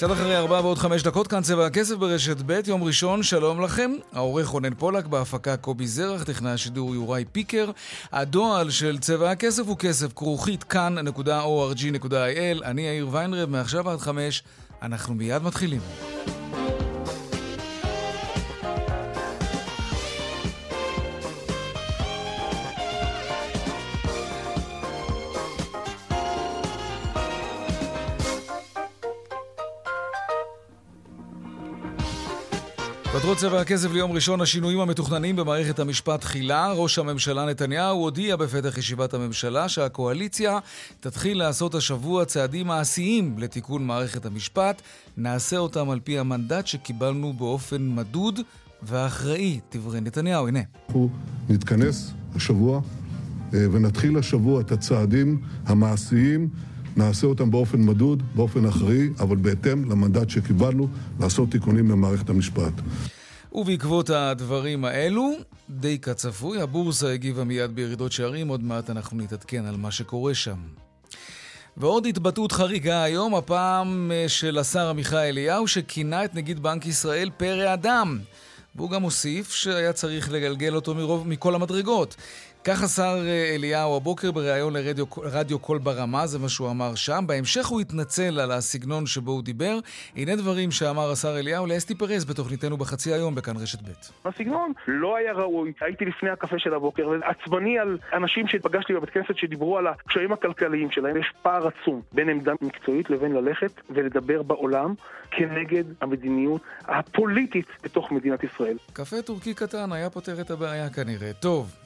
קצת אחרי ארבע ועוד חמש דקות, כאן צבע הכסף ברשת ב', יום ראשון, שלום לכם. העורך רונן פולק, בהפקה קובי זרח, טכנאי השידור יוראי פיקר. הדועל של צבע הכסף הוא כסף כרוכית כאן.org.il. אני יאיר ויינרב, מעכשיו עד חמש, אנחנו מיד מתחילים. כותרות צבע הכסף ליום ראשון, השינויים המתוכננים במערכת המשפט תחילה. ראש הממשלה נתניהו הודיע בפתח ישיבת הממשלה שהקואליציה תתחיל לעשות השבוע צעדים מעשיים לתיקון מערכת המשפט. נעשה אותם על פי המנדט שקיבלנו באופן מדוד ואחראי. דברי נתניהו, הנה. אנחנו נתכנס השבוע אה, ונתחיל השבוע את הצעדים המעשיים נעשה אותם באופן מדוד, באופן אחראי, אבל בהתאם למנדט שקיבלנו לעשות תיקונים למערכת המשפט. ובעקבות הדברים האלו, די כצפוי, הבורסה הגיבה מיד בירידות שערים, עוד מעט אנחנו נתעדכן על מה שקורה שם. ועוד התבטאות חריגה היום, הפעם אה, של השר עמיחי אליהו, שכינה את נגיד בנק ישראל פרא אדם. והוא גם הוסיף שהיה צריך לגלגל אותו מרוב, מכל המדרגות. כך השר אה, אליהו הבוקר בריאיון לרדיו קול ברמה, זה מה שהוא אמר שם. בהמשך הוא התנצל על הסגנון שבו הוא דיבר. הנה דברים שאמר השר אליהו לאסתי פרז בתוכניתנו בחצי היום בכאן רשת ב'. הסגנון לא היה ראוי. הייתי לפני הקפה של הבוקר ועצבני על אנשים שפגשתי בבית כנסת שדיברו על הקשיים הכלכליים שלהם. יש פער עצום בין עמדה מקצועית לבין ללכת ולדבר בעולם כנגד המדיניות הפוליטית בתוך מדינת ישראל. קפה טורקי קטן היה פותר את הבעיה כנראה. טוב.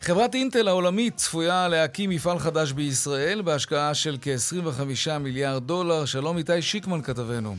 חברת אינטל העולמית צפויה להקים מפעל חדש בישראל בהשקעה של כ-25 מיליארד דולר. שלום איתי שיקמן כתבנו.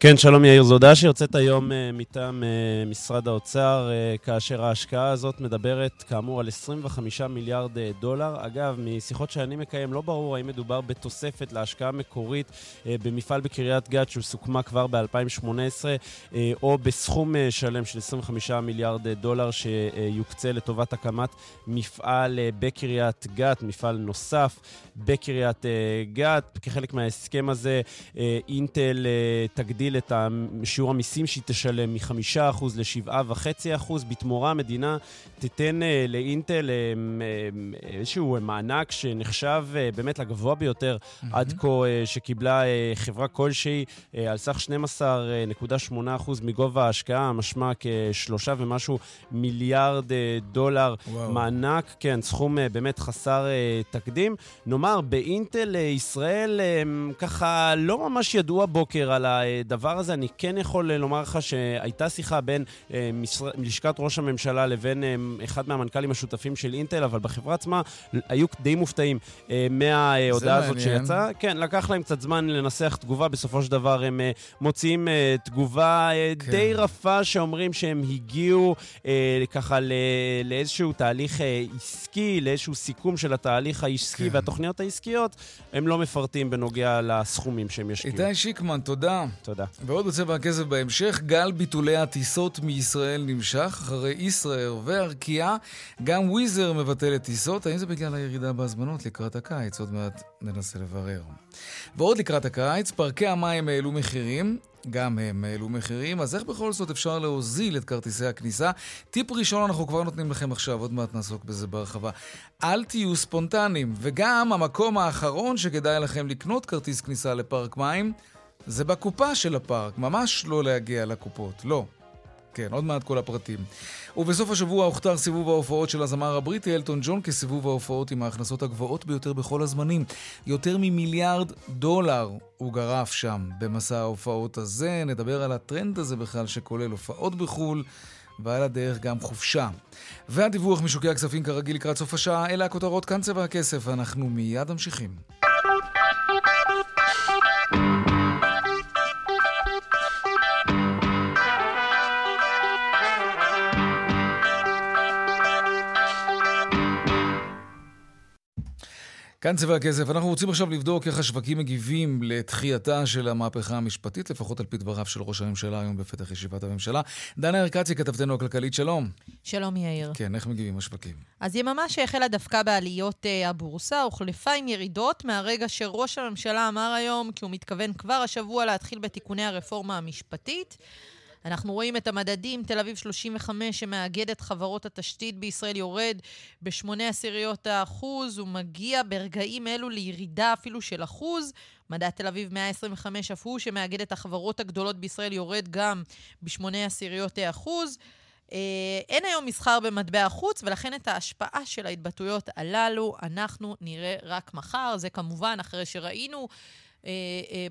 כן, שלום יאיר, זו הודעה שיוצאת היום uh, מטעם uh, משרד האוצר, uh, כאשר ההשקעה הזאת מדברת כאמור על 25 מיליארד uh, דולר. אגב, משיחות שאני מקיים לא ברור האם מדובר בתוספת להשקעה מקורית uh, במפעל בקריית גת שסוכמה כבר ב-2018, uh, או בסכום uh, שלם של 25 מיליארד uh, דולר שיוקצה לטובת הקמת מפעל uh, בקריית גת, מפעל נוסף בקריית uh, גת. כחלק מההסכם הזה, uh, אינטל uh, תגדיל להגדיל את שיעור המיסים שהיא תשלם מ-5% ל-7.5%. בתמורה המדינה תיתן uh, לאינטל uh, איזשהו מענק שנחשב באמת לגבוה ביותר mm-hmm. עד כה שקיבלה חברה כלשהי על סך 12.8% מגובה ההשקעה, משמע כשלושה ומשהו מיליארד דולר וואו. מענק. כן, סכום באמת חסר תקדים. נאמר, באינטל ישראל ככה לא ממש ידוע בוקר על הדבר. הדבר הזה, אני כן יכול לומר לך שהייתה שיחה בין אה, משר... לשכת ראש הממשלה לבין אה, אחד מהמנכ"לים השותפים של אינטל, אבל בחברה עצמה היו די מופתעים אה, מההודעה הזאת שיצאה. כן, לקח להם קצת זמן לנסח תגובה, בסופו של דבר הם אה, מוציאים אה, תגובה אה, כן. די רפה, שאומרים שהם הגיעו אה, ככה ל... לאיזשהו תהליך אה, עסקי, לאיזשהו סיכום של התהליך העסקי כן. והתוכניות העסקיות, הם לא מפרטים בנוגע לסכומים שהם ישקיעו. איתי שיקמן, תודה. תודה. תודה. ועוד בצבע הכסף בהמשך, גל ביטולי הטיסות מישראל נמשך, אחרי ישראייר וארקיע, גם וויזר מבטלת טיסות. האם זה בגלל הירידה בהזמנות לקראת הקיץ? עוד מעט ננסה לברר. ועוד לקראת הקיץ, פארקי המים העלו מחירים. גם הם העלו מחירים, אז איך בכל זאת אפשר להוזיל את כרטיסי הכניסה? טיפ ראשון אנחנו כבר נותנים לכם עכשיו, עוד מעט נעסוק בזה בהרחבה. אל תהיו ספונטניים, וגם המקום האחרון שכדאי לכם לקנות כרטיס כניסה לפארק מים, זה בקופה של הפארק, ממש לא להגיע לקופות, לא. כן, עוד מעט כל הפרטים. ובסוף השבוע הוכתר סיבוב ההופעות של הזמר הבריטי אלטון ג'ון כסיבוב ההופעות עם ההכנסות הגבוהות ביותר בכל הזמנים. יותר ממיליארד דולר הוא גרף שם במסע ההופעות הזה. נדבר על הטרנד הזה בכלל שכולל הופעות בחו"ל. ועל הדרך גם חופשה. והדיווח משוקי הכספים כרגיל לקראת סוף השעה, אלה הכותרות כאן צבע הכסף, ואנחנו מיד ממשיכים. כאן צבע הכסף. אנחנו רוצים עכשיו לבדוק איך השווקים מגיבים לתחייתה של המהפכה המשפטית, לפחות על פי דבריו של ראש הממשלה היום בפתח ישיבת הממשלה. דנה ארקצי, כתבתנו הכלכלית, שלום. שלום, יאיר. כן, איך מגיבים השווקים? אז יממה שהחלה דווקא בעליות uh, הבורסה, הוחלפה עם ירידות מהרגע שראש הממשלה אמר היום כי הוא מתכוון כבר השבוע להתחיל בתיקוני הרפורמה המשפטית. אנחנו רואים את המדדים, תל אביב 35 שמאגד את חברות התשתית בישראל יורד בשמונה עשיריות האחוז, הוא מגיע ברגעים אלו לירידה אפילו של אחוז. מדד תל אביב 125 אף הוא שמאגד את החברות הגדולות בישראל יורד גם בשמונה עשיריות האחוז. אה, אין היום מסחר במטבע חוץ, ולכן את ההשפעה של ההתבטאויות הללו אנחנו נראה רק מחר. זה כמובן אחרי שראינו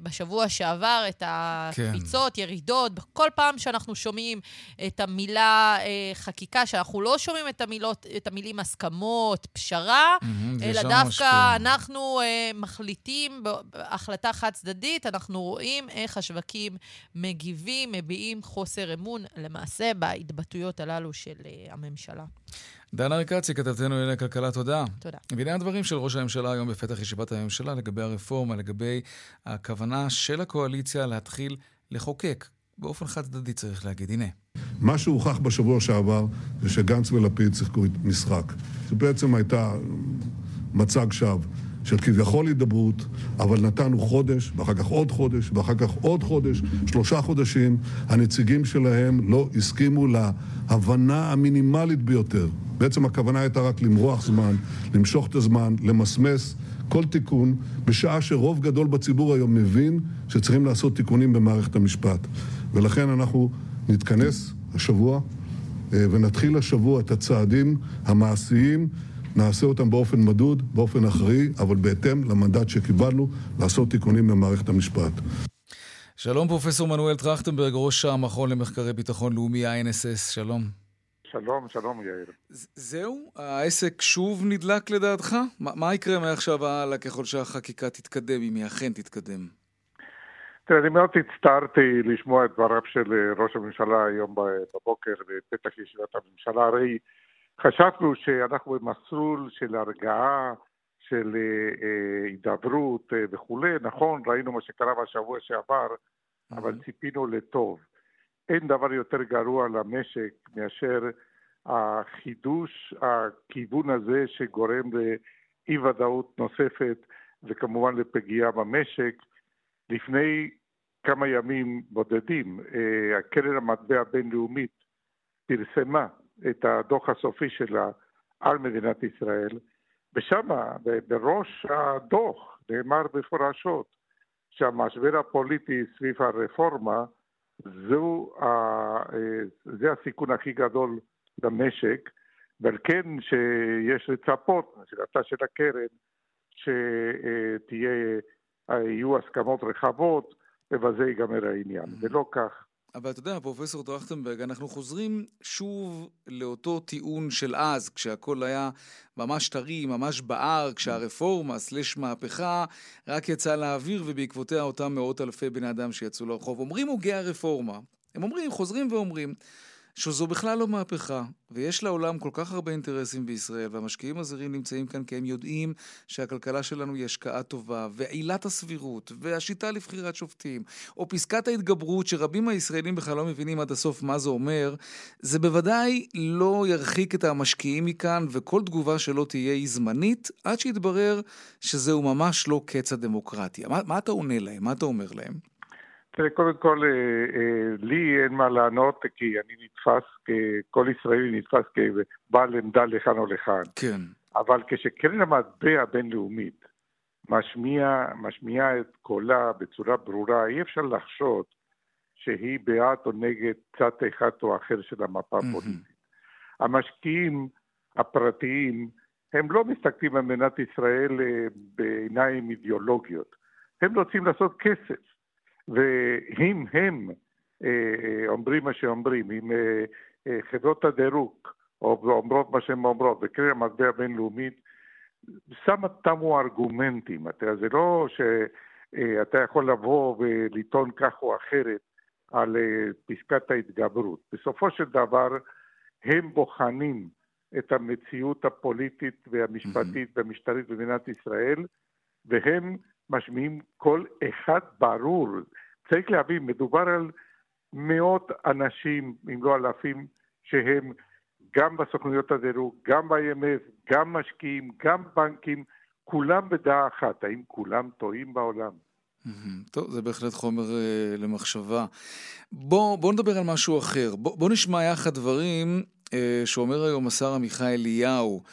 בשבוע שעבר את הקפיצות, כן. ירידות, בכל פעם שאנחנו שומעים את המילה אה, חקיקה, שאנחנו לא שומעים את, המילות, את המילים הסכמות, פשרה, mm-hmm, אלא דווקא משפיע. אנחנו מחליטים בהחלטה חד-צדדית, אנחנו רואים איך השווקים מגיבים, מביעים חוסר אמון למעשה בהתבטאויות הללו של הממשלה. דנה ריקצי, כתבתנו לענייני כלכלה, תודה. תודה. והנה הדברים של ראש הממשלה היום בפתח ישיבת הממשלה לגבי הרפורמה, לגבי הכוונה של הקואליציה להתחיל לחוקק. באופן חד צדדי צריך להגיד, הנה. מה שהוכח בשבוע שעבר זה שגנץ ולפיד שיחקו משחק. זה בעצם הייתה מצג שווא. של כביכול הידברות, אבל נתנו חודש, ואחר כך עוד חודש, ואחר כך עוד חודש, שלושה חודשים. הנציגים שלהם לא הסכימו להבנה המינימלית ביותר. בעצם הכוונה הייתה רק למרוח זמן, למשוך את הזמן, למסמס כל תיקון, בשעה שרוב גדול בציבור היום מבין שצריכים לעשות תיקונים במערכת המשפט. ולכן אנחנו נתכנס השבוע אה, ונתחיל השבוע את הצעדים המעשיים נעשה אותם באופן מדוד, באופן אחראי, אבל בהתאם למנדט שקיבלנו לעשות תיקונים במערכת המשפט. שלום פרופסור מנואל טרכטנברג, ראש המכון למחקרי ביטחון לאומי, ה-NSS, שלום. שלום, שלום יאיר. זהו? העסק שוב נדלק לדעתך? מה, מה יקרה מעכשיו הלאה ככל שהחקיקה תתקדם, אם היא אכן תתקדם? תראה, אני מאוד הצטערתי לשמוע את דבריו של ראש הממשלה היום בבוקר בפתח ישיבת הממשלה. הרי חשבנו שאנחנו במסלול של הרגעה, של אה, אה, הידברות אה, וכולי, נכון, ראינו מה שקרה בשבוע שעבר, אבל ציפינו לטוב. אין דבר יותר גרוע למשק מאשר החידוש, הכיוון הזה שגורם לאי ודאות נוספת וכמובן לפגיעה במשק. לפני כמה ימים בודדים, הקרן המטבע הבינלאומית פרסמה את הדוח הסופי שלה על מדינת ישראל, ושם, בראש הדוח, נאמר מפורשות שהמשבר הפוליטי סביב הרפורמה זו, זה הסיכון הכי גדול למשק, ועל כן שיש לצפות, נשאלתה של הקרן, שיהיו הסכמות רחבות ובזה ייגמר העניין. ולא כך אבל אתה יודע, פרופסור טרכטנברג, אנחנו חוזרים שוב לאותו טיעון של אז, כשהכול היה ממש טרי, ממש בער, כשהרפורמה, סלש מהפכה, רק יצאה לאוויר ובעקבותיה אותם מאות אלפי בני אדם שיצאו לרחוב. אומרים הוגי הרפורמה, הם אומרים, חוזרים ואומרים, שזו בכלל לא מהפכה, ויש לעולם כל כך הרבה אינטרסים בישראל, והמשקיעים הזרים נמצאים כאן כי הם יודעים שהכלכלה שלנו היא השקעה טובה, ועילת הסבירות, והשיטה לבחירת שופטים, או פסקת ההתגברות, שרבים מהישראלים בכלל לא מבינים עד הסוף מה זה אומר, זה בוודאי לא ירחיק את המשקיעים מכאן, וכל תגובה שלא תהיה היא זמנית, עד שיתברר שזהו ממש לא קץ הדמוקרטיה. מה, מה אתה עונה להם? מה אתה אומר להם? תראה, קודם כל, אה, אה, לי אין מה לענות, כי אני נתפס, כל ישראלי נתפס כבעל עמדה לכאן או לכאן. כן. אבל כשקרן המטבע הבינלאומית משמיע, משמיע את קולה בצורה ברורה, אי אפשר לחשוד שהיא בעד או נגד צד אחד או אחר של המפה הפוליטית. Mm-hmm. המשקיעים הפרטיים, הם לא מסתכלים על מדינת ישראל אה, בעיניים אידיאולוגיות. הם רוצים לעשות כסף. ואם הם אה, אה, אומרים מה שאומרים, אם אה, חברות הדירוג אומרות מה שהן אומרות, וקרן המטבע הבינלאומית, שמה תמו ארגומנטים. אתה, זה לא שאתה יכול לבוא ולטעון כך או אחרת על פסקת ההתגברות. בסופו של דבר הם בוחנים את המציאות הפוליטית והמשפטית. והמשטרית במדינת ישראל, והם משמיעים קול אחד ברור. צריך להבין, מדובר על מאות אנשים, אם לא אלפים, שהם גם בסוכנויות הדירוג, גם ב-IMF, גם משקיעים, גם בנקים, כולם בדעה אחת. האם כולם טועים בעולם? טוב, זה בהחלט חומר uh, למחשבה. בואו בוא נדבר על משהו אחר. בואו בוא נשמע יחד דברים uh, שאומר היום השר עמיחי אליהו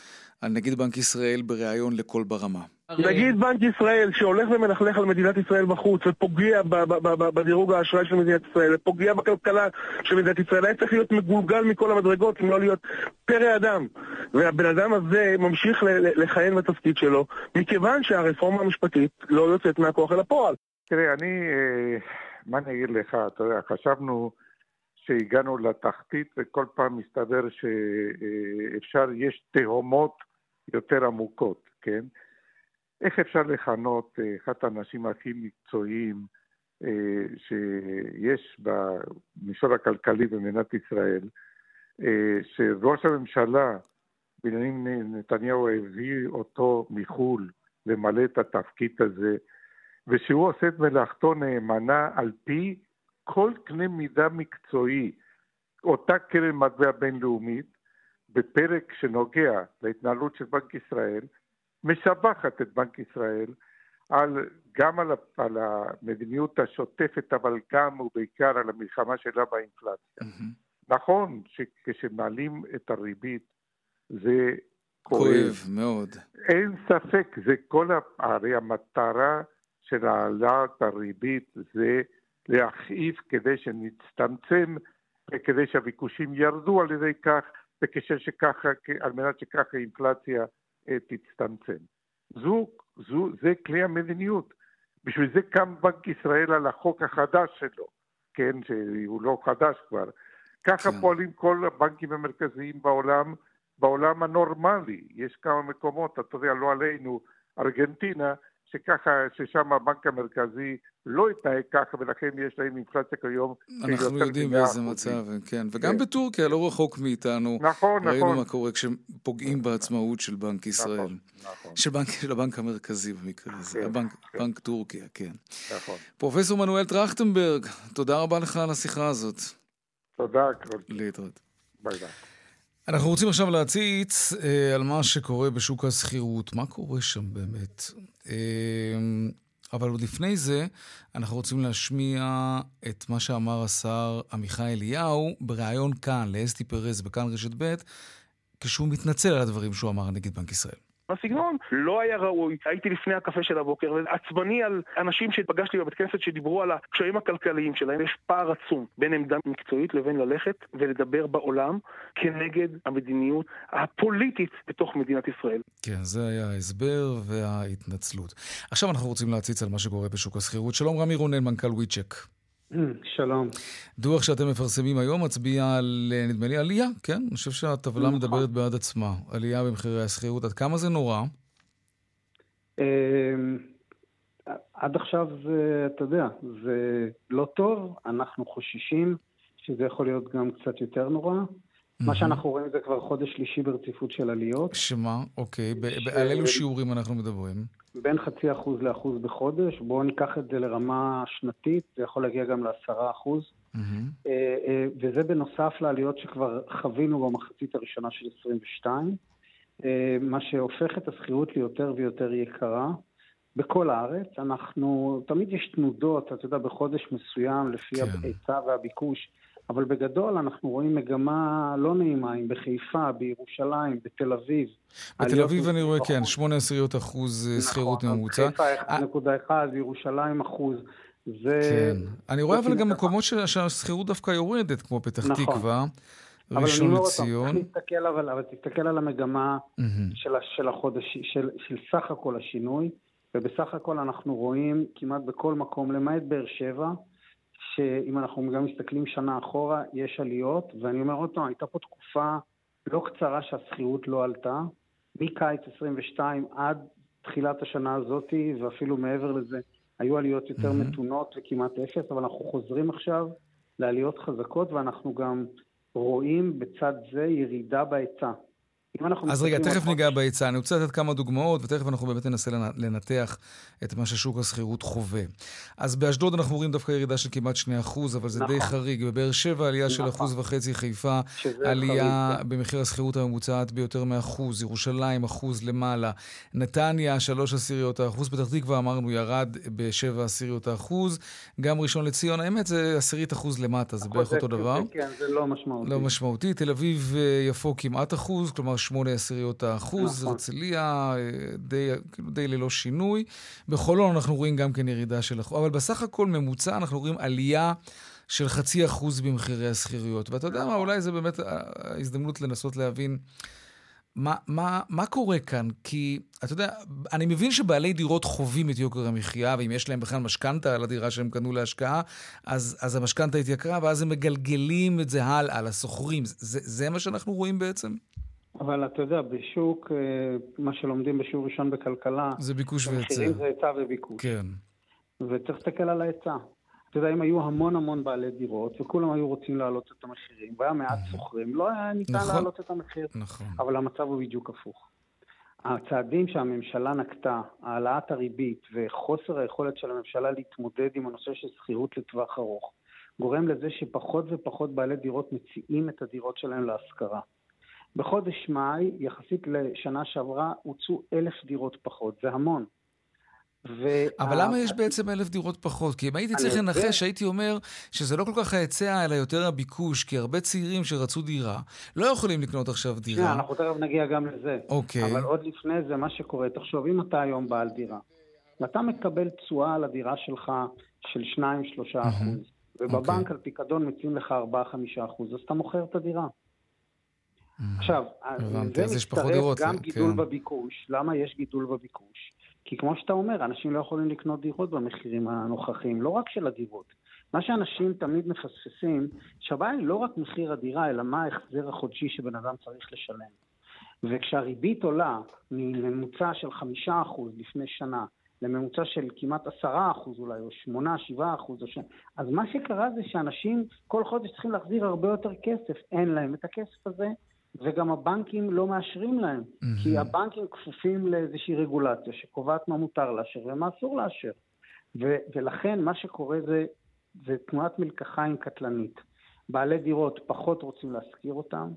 על נגיד בנק ישראל בריאיון לקול ברמה. נגיד בנק ישראל שהולך ומלכלך על מדינת ישראל בחוץ ופוגע בדירוג האשראי של מדינת ישראל ופוגע בכלכלה של מדינת ישראל היה צריך להיות מגולגל מכל המדרגות אם לא להיות פרא אדם. והבן אדם הזה ממשיך לכהן בתפקיד שלו מכיוון שהרפורמה המשפטית לא יוצאת מהכוח אל הפועל. תראה, אני, אה, מה אני אגיד לך, אתה יודע, חשבנו שהגענו לתחתית וכל פעם מסתבר שאפשר, יש תהומות יותר עמוקות, כן? איך אפשר לכנות אה, אחד האנשים הכי מקצועיים אה, שיש במישור הכלכלי במדינת ישראל, אה, שראש הממשלה בנימין נתניהו הביא אותו מחו"ל למלא את התפקיד הזה, ושהוא עושה את מלאכתו נאמנה על פי כל קנה מידה מקצועי. אותה קרן מטבע בינלאומית, בפרק שנוגע להתנהלות של בנק ישראל, משבחת את בנק ישראל על, גם על, על המדיניות השוטפת, אבל גם ובעיקר על המלחמה שלה באינפלציה. Mm-hmm. נכון שכשמעלים את הריבית זה כואב. כואב מאוד. אין ספק, זה כל, הרי המטרה של העלאת הריבית זה להכאיב כדי שנצטמצם וכדי שהביקושים ירדו על ידי כך, וכשככה, על מנת שככה האינפלציה אה, תצטמצם. זו, זו, זה כלי המדיניות. בשביל זה קם בנק ישראל על החוק החדש שלו, כן, שהוא לא חדש כבר. ככה כן. פועלים כל הבנקים המרכזיים בעולם, בעולם הנורמלי. יש כמה מקומות, אתה יודע, לא עלינו, ארגנטינה, שככה, ששם הבנק המרכזי לא יתנהג ככה, ולכן יש להם אינפלציה כיום. אנחנו יודעים באיזה מצב, כן. וגם כן. בטורקיה, לא רחוק מאיתנו. נכון, ראינו נכון. ראינו מה קורה כשפוגעים נכון, בעצמאות של בנק ישראל. נכון, נכון. של, בנק, של הבנק המרכזי במקרה הזה, כן, הבנק, כן. בנק טורקיה, כן. נכון. פרופסור מנואל טרכטנברג, תודה רבה לך על השיחה הזאת. תודה, קרול. להתראות. ביי ביי. אנחנו רוצים עכשיו להציץ אה, על מה שקורה בשוק השכירות. מה קורה שם באמת? אה, אבל עוד לפני זה, אנחנו רוצים להשמיע את מה שאמר השר עמיחי אליהו בריאיון כאן לאסתי פרז בכאן רשת ב', כשהוא מתנצל על הדברים שהוא אמר נגד בנק ישראל. הסגנון לא היה ראוי. הייתי לפני הקפה של הבוקר ועצבני על אנשים שפגשתי בבית כנסת שדיברו על הקשיים הכלכליים שלהם. יש פער עצום בין עמדה מקצועית לבין ללכת ולדבר בעולם כנגד המדיניות הפוליטית בתוך מדינת ישראל. כן, זה היה ההסבר וההתנצלות. עכשיו אנחנו רוצים להציץ על מה שקורה בשוק השכירות. שלום רמי רונן, מנכ"ל וויצ'ק. שלום. דוח שאתם מפרסמים היום מצביע על, נדמה לי, עלייה, כן? אני חושב שהטבלה נכון. מדברת בעד עצמה. עלייה במחירי השכירות. עד כמה זה נורא? אמ, עד עכשיו, אתה יודע, זה לא טוב. אנחנו חוששים שזה יכול להיות גם קצת יותר נורא. מה שאנחנו רואים זה כבר חודש שלישי ברציפות של עליות. שמה? אוקיי. על אילו שיעורים אנחנו מדברים? בין חצי אחוז לאחוז בחודש. בואו ניקח את זה לרמה שנתית, זה יכול להגיע גם לעשרה אחוז. Mm-hmm. וזה בנוסף לעליות שכבר חווינו במחצית הראשונה של 22, מה שהופך את השכירות ליותר ויותר יקרה. בכל הארץ, אנחנו, תמיד יש תנודות, אתה יודע, בחודש מסוים, לפי כן. ההיצע והביקוש, אבל בגדול אנחנו רואים מגמה לא נעימה, אם בחיפה, בירושלים, בתל אביב. בתל אביב אני רואה, כן, 8 עשיריות אחוז אה, נכון, שכירות ממוצע. חיפה 1.1, ירושלים אחוז. זה... כן. אני רואה אבל גם מקומות שהשכירות דווקא יורדת, כמו פתח נכון. תקווה. ראשון לציון. אבל תסתכל, אבל, אבל תסתכל על המגמה mm-hmm. של, של החודש, של, של סך הכל השינוי, ובסך הכל אנחנו רואים כמעט בכל מקום, למעט באר שבע, שאם אנחנו גם מסתכלים שנה אחורה, יש עליות, ואני אומר עוד פעם, הייתה פה תקופה לא קצרה שהשכירות לא עלתה, מקיץ 22 עד תחילת השנה הזאת, ואפילו מעבר לזה, היו עליות יותר mm-hmm. מתונות וכמעט אפס, אבל אנחנו חוזרים עכשיו לעליות חזקות, ואנחנו גם רואים בצד זה ירידה בהיצע. אז רגע, תכף ניגע בהיצע. אני רוצה לתת כמה דוגמאות, ותכף אנחנו באמת ננסה לנתח את מה ששוק השכירות חווה. אז באשדוד אנחנו רואים דווקא ירידה של כמעט 2%, אבל זה נכון. די חריג. בבאר שבע עלייה נכון. של אחוז וחצי, חיפה עלייה חריג. במחיר השכירות הממוצעת ביותר מאחוז, ירושלים אחוז למעלה, נתניה שלוש עשיריות האחוז, פתח תקווה אמרנו ירד בשבע עשיריות האחוז, גם ראשון לציון, האמת זה עשירית אחוז למטה, זה בערך אותו דבר. כן, זה לא משמעותי. לא משמעותי. תל אביב אה, יפו כמעט אחוז, כלומר שמונה עשיריות האחוז, נכון. הרצליה אה, די, כאילו די ללא שינוי. בחולון אנחנו רואים גם כן ירידה של אחוז, אבל בסך הכל ממוצע אנחנו רואים עלייה של חצי אחוז במחירי השכירויות. ואתה יודע מה, אולי זה באמת ההזדמנות לנסות להבין מה, מה, מה קורה כאן? כי, אתה יודע, אני מבין שבעלי דירות חווים את יוקר המחיה, ואם יש להם בכלל משכנתה על הדירה שהם קנו להשקעה, אז, אז המשכנתה התייקרה, ואז הם מגלגלים את זה הלאה לשוכרים. זה, זה מה שאנחנו רואים בעצם? אבל אתה יודע, בשוק, אה, מה שלומדים בשיעור ראשון בכלכלה, זה ביקוש והיצע. מחירים זה היצע וביקוש. כן. וצריך להסתכל על ההיצע. אתה יודע, אם היו המון המון בעלי דירות, וכולם היו רוצים להעלות את המחירים, והיה מעט שוכרים, לא היה ניתן נכון, להעלות את המחיר. נכון. אבל המצב הוא בדיוק הפוך. הצעדים שהממשלה נקטה, העלאת הריבית וחוסר היכולת של הממשלה להתמודד עם הנושא של שכירות לטווח ארוך, גורם לזה שפחות ופחות בעלי דירות מציעים את הדירות שלהם להשכרה. בחודש מאי, יחסית לשנה שעברה, הוצאו אלף דירות פחות, זה המון. ו... אבל למה יש בעצם אלף דירות פחות? כי אם הייתי צריך לנחש, הייתי אומר שזה לא כל כך ההיצע, אלא יותר הביקוש, כי הרבה צעירים שרצו דירה לא יכולים לקנות עכשיו דירה. שנייה, אנחנו תכף נגיע גם לזה. אוקיי. אבל עוד לפני זה, מה שקורה, תחשוב, אם אתה היום בעל דירה, ואתה מקבל תשואה על הדירה שלך של 2-3 אחוז, ובבנק אוקיי. על פיקדון מציעים לך 4-5 אחוז, אז אתה מוכר את הדירה. עכשיו, זה מצטרף גם גידול כן. בביקוש. למה יש גידול בביקוש? כי כמו שאתה אומר, אנשים לא יכולים לקנות דירות במחירים הנוכחיים, לא רק של הדירות. מה שאנשים תמיד מפספסים, שהבעיה היא לא רק מחיר הדירה, אלא מה ההחזר החודשי שבן אדם צריך לשלם. וכשהריבית עולה מממוצע של חמישה אחוז לפני שנה לממוצע של כמעט עשרה אחוז אולי, או שמונה, שבעה אחוז, ש... אז מה שקרה זה שאנשים כל חודש צריכים להחזיר הרבה יותר כסף. אין להם את הכסף הזה, וגם הבנקים לא מאשרים להם, mm-hmm. כי הבנקים כפופים לאיזושהי רגולציה שקובעת מה מותר לאשר ומה אסור לאשר. ו- ולכן מה שקורה זה, זה תנועת מלקחיים קטלנית. בעלי דירות פחות רוצים להשכיר אותם,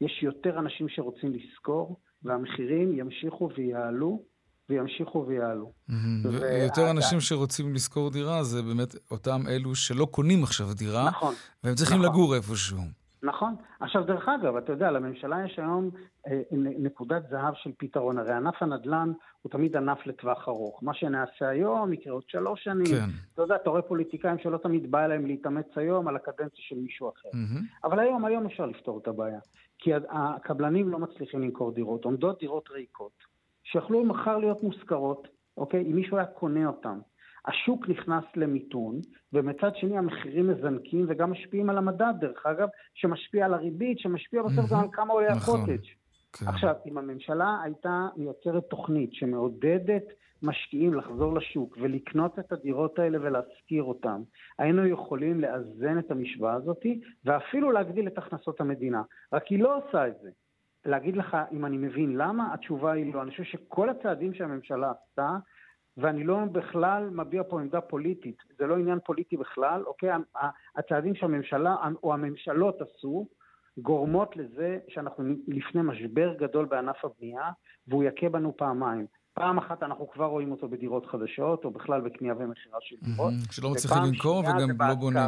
יש יותר אנשים שרוצים לשכור, והמחירים ימשיכו ויעלו, וימשיכו ויעלו. Mm-hmm. ויותר אנשים שרוצים לשכור דירה זה באמת אותם אלו שלא קונים עכשיו דירה, נכון, והם צריכים נכון. לגור איפשהו. נכון. עכשיו, דרך אגב, אתה יודע, לממשלה יש היום אה, נקודת זהב של פתרון. הרי ענף הנדל"ן הוא תמיד ענף לטווח ארוך. מה שנעשה היום יקרה עוד שלוש שנים. כן. אתה יודע, אתה רואה פוליטיקאים שלא תמיד בא להם להתאמץ היום על הקדנציה של מישהו אחר. Mm-hmm. אבל היום, היום אפשר לפתור את הבעיה. כי הקבלנים לא מצליחים למכור דירות. עומדות דירות ריקות, שיכלו מחר להיות מושכרות, אוקיי? אם מישהו היה קונה אותן. השוק נכנס למיתון, ומצד שני המחירים מזנקים וגם משפיעים על המדד, דרך אגב, שמשפיע על הריבית, שמשפיע בסוף גם על כמה עולה נכון. הקוטג'. כן. עכשיו, אם הממשלה הייתה מייצרת תוכנית שמעודדת משקיעים לחזור לשוק ולקנות את הדירות האלה ולהשכיר אותן, היינו יכולים לאזן את המשוואה הזאת ואפילו להגדיל את הכנסות המדינה. רק היא לא עושה את זה. להגיד לך אם אני מבין למה, התשובה היא לא. אני חושב שכל הצעדים שהממשלה עשתה ואני לא בכלל מביע פה עמדה פוליטית, זה לא עניין פוליטי בכלל, אוקיי? הצעדים שהממשלה או הממשלות עשו גורמות לזה שאנחנו לפני משבר גדול בענף הבנייה, והוא יכה בנו פעמיים. פעם אחת אנחנו כבר רואים אותו בדירות חדשות, או בכלל בקנייה ומכירה של דירות. שלא מצליחים למכור וגם לא בונים.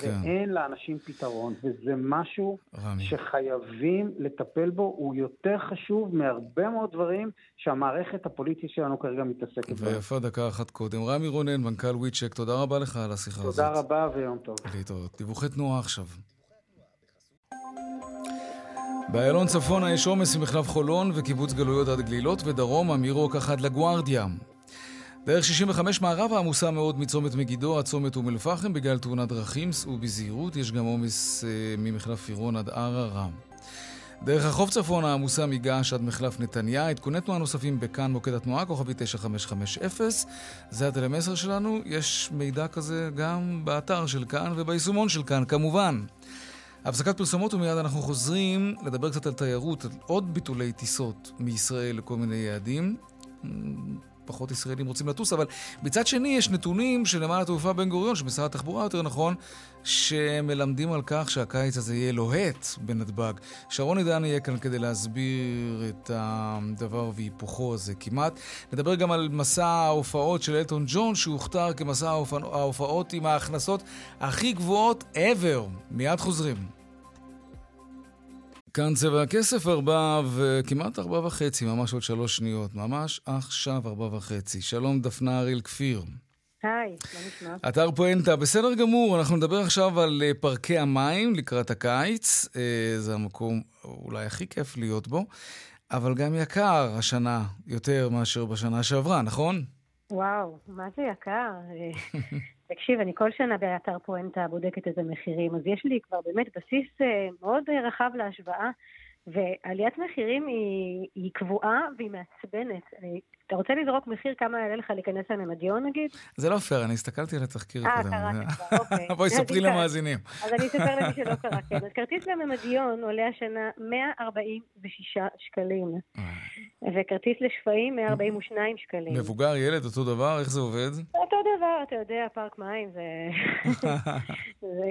כן. ואין לאנשים פתרון, וזה משהו רמי. שחייבים לטפל בו, הוא יותר חשוב מהרבה מאוד דברים שהמערכת הפוליטית שלנו כרגע מתעסקת בהם. ויפה דקה אחת קודם. רמי רונן, מנכ"ל וויצ'ק, תודה רבה לך על השיחה תודה הזאת. תודה רבה ויום טוב. להתראות. דיווחי תנועה עכשיו. באיילון צפונה יש עומס ממחלף חולון וקיבוץ גלויות עד גלילות, ודרומה מרוק עד לגוארדיה. דרך 65 מערבה עמוסה מאוד מצומת מגידו עד צומת אום אל-פחם בגלל תאונת דרכים, סעו בזהירות, יש גם עומס אה, ממחלף עירון עד ערערה. דרך החוף צפונה עמוסה מגעש עד מחלף נתניה, עדכוני תנועה נוספים בכאן מוקד התנועה, כוכבי 9550. זה הטלמסר שלנו, יש מידע כזה גם באתר של כאן וביישומון של כאן, כמובן. הפסקת פרסומות ומיד אנחנו חוזרים לדבר קצת על תיירות, על עוד ביטולי טיסות מישראל לכל מיני יעדים. פחות ישראלים רוצים לטוס, אבל מצד שני יש נתונים של נמל התעופה בן גוריון, של משרד התחבורה יותר נכון, שמלמדים על כך שהקיץ הזה יהיה לוהט בנתב"ג. שרון עידן יהיה כאן כדי להסביר את הדבר והיפוכו הזה כמעט. נדבר גם על מסע ההופעות של אלטון ג'ון, שהוכתר כמסע ההופעות עם ההכנסות הכי גבוהות ever. מיד חוזרים. כאן צבע הכסף, ארבע וכמעט ארבע וחצי, ממש עוד שלוש שניות. ממש עכשיו ארבע וחצי. שלום, דפנה אריאל כפיר. היי, מה נשמע? אתר פואנטה, בסדר גמור, אנחנו נדבר עכשיו על אה, פארקי המים לקראת הקיץ. אה, זה המקום אולי הכי כיף להיות בו, אבל גם יקר השנה יותר מאשר בשנה שעברה, נכון? וואו, מה זה יקר? תקשיב, אני כל שנה באתר פואנטה בודקת את המחירים, אז יש לי כבר באמת בסיס אה, מאוד רחב להשוואה, ועליית מחירים היא, היא קבועה והיא מעצבנת. אתה רוצה לזרוק מחיר כמה יעלה לך להיכנס לממדיון נגיד? זה לא פייר, אני הסתכלתי על התחקיר אה, קראתי כבר, אוקיי. בואי ספרי למאזינים. אז אני אספר למי שלא קרא, כן. אז כרטיס לממדיון עולה השנה 146 שקלים, וכרטיס לשפיים 142 שקלים. מבוגר, ילד, אותו דבר? איך זה עובד? אותו דבר, אתה יודע, פארק מים זה...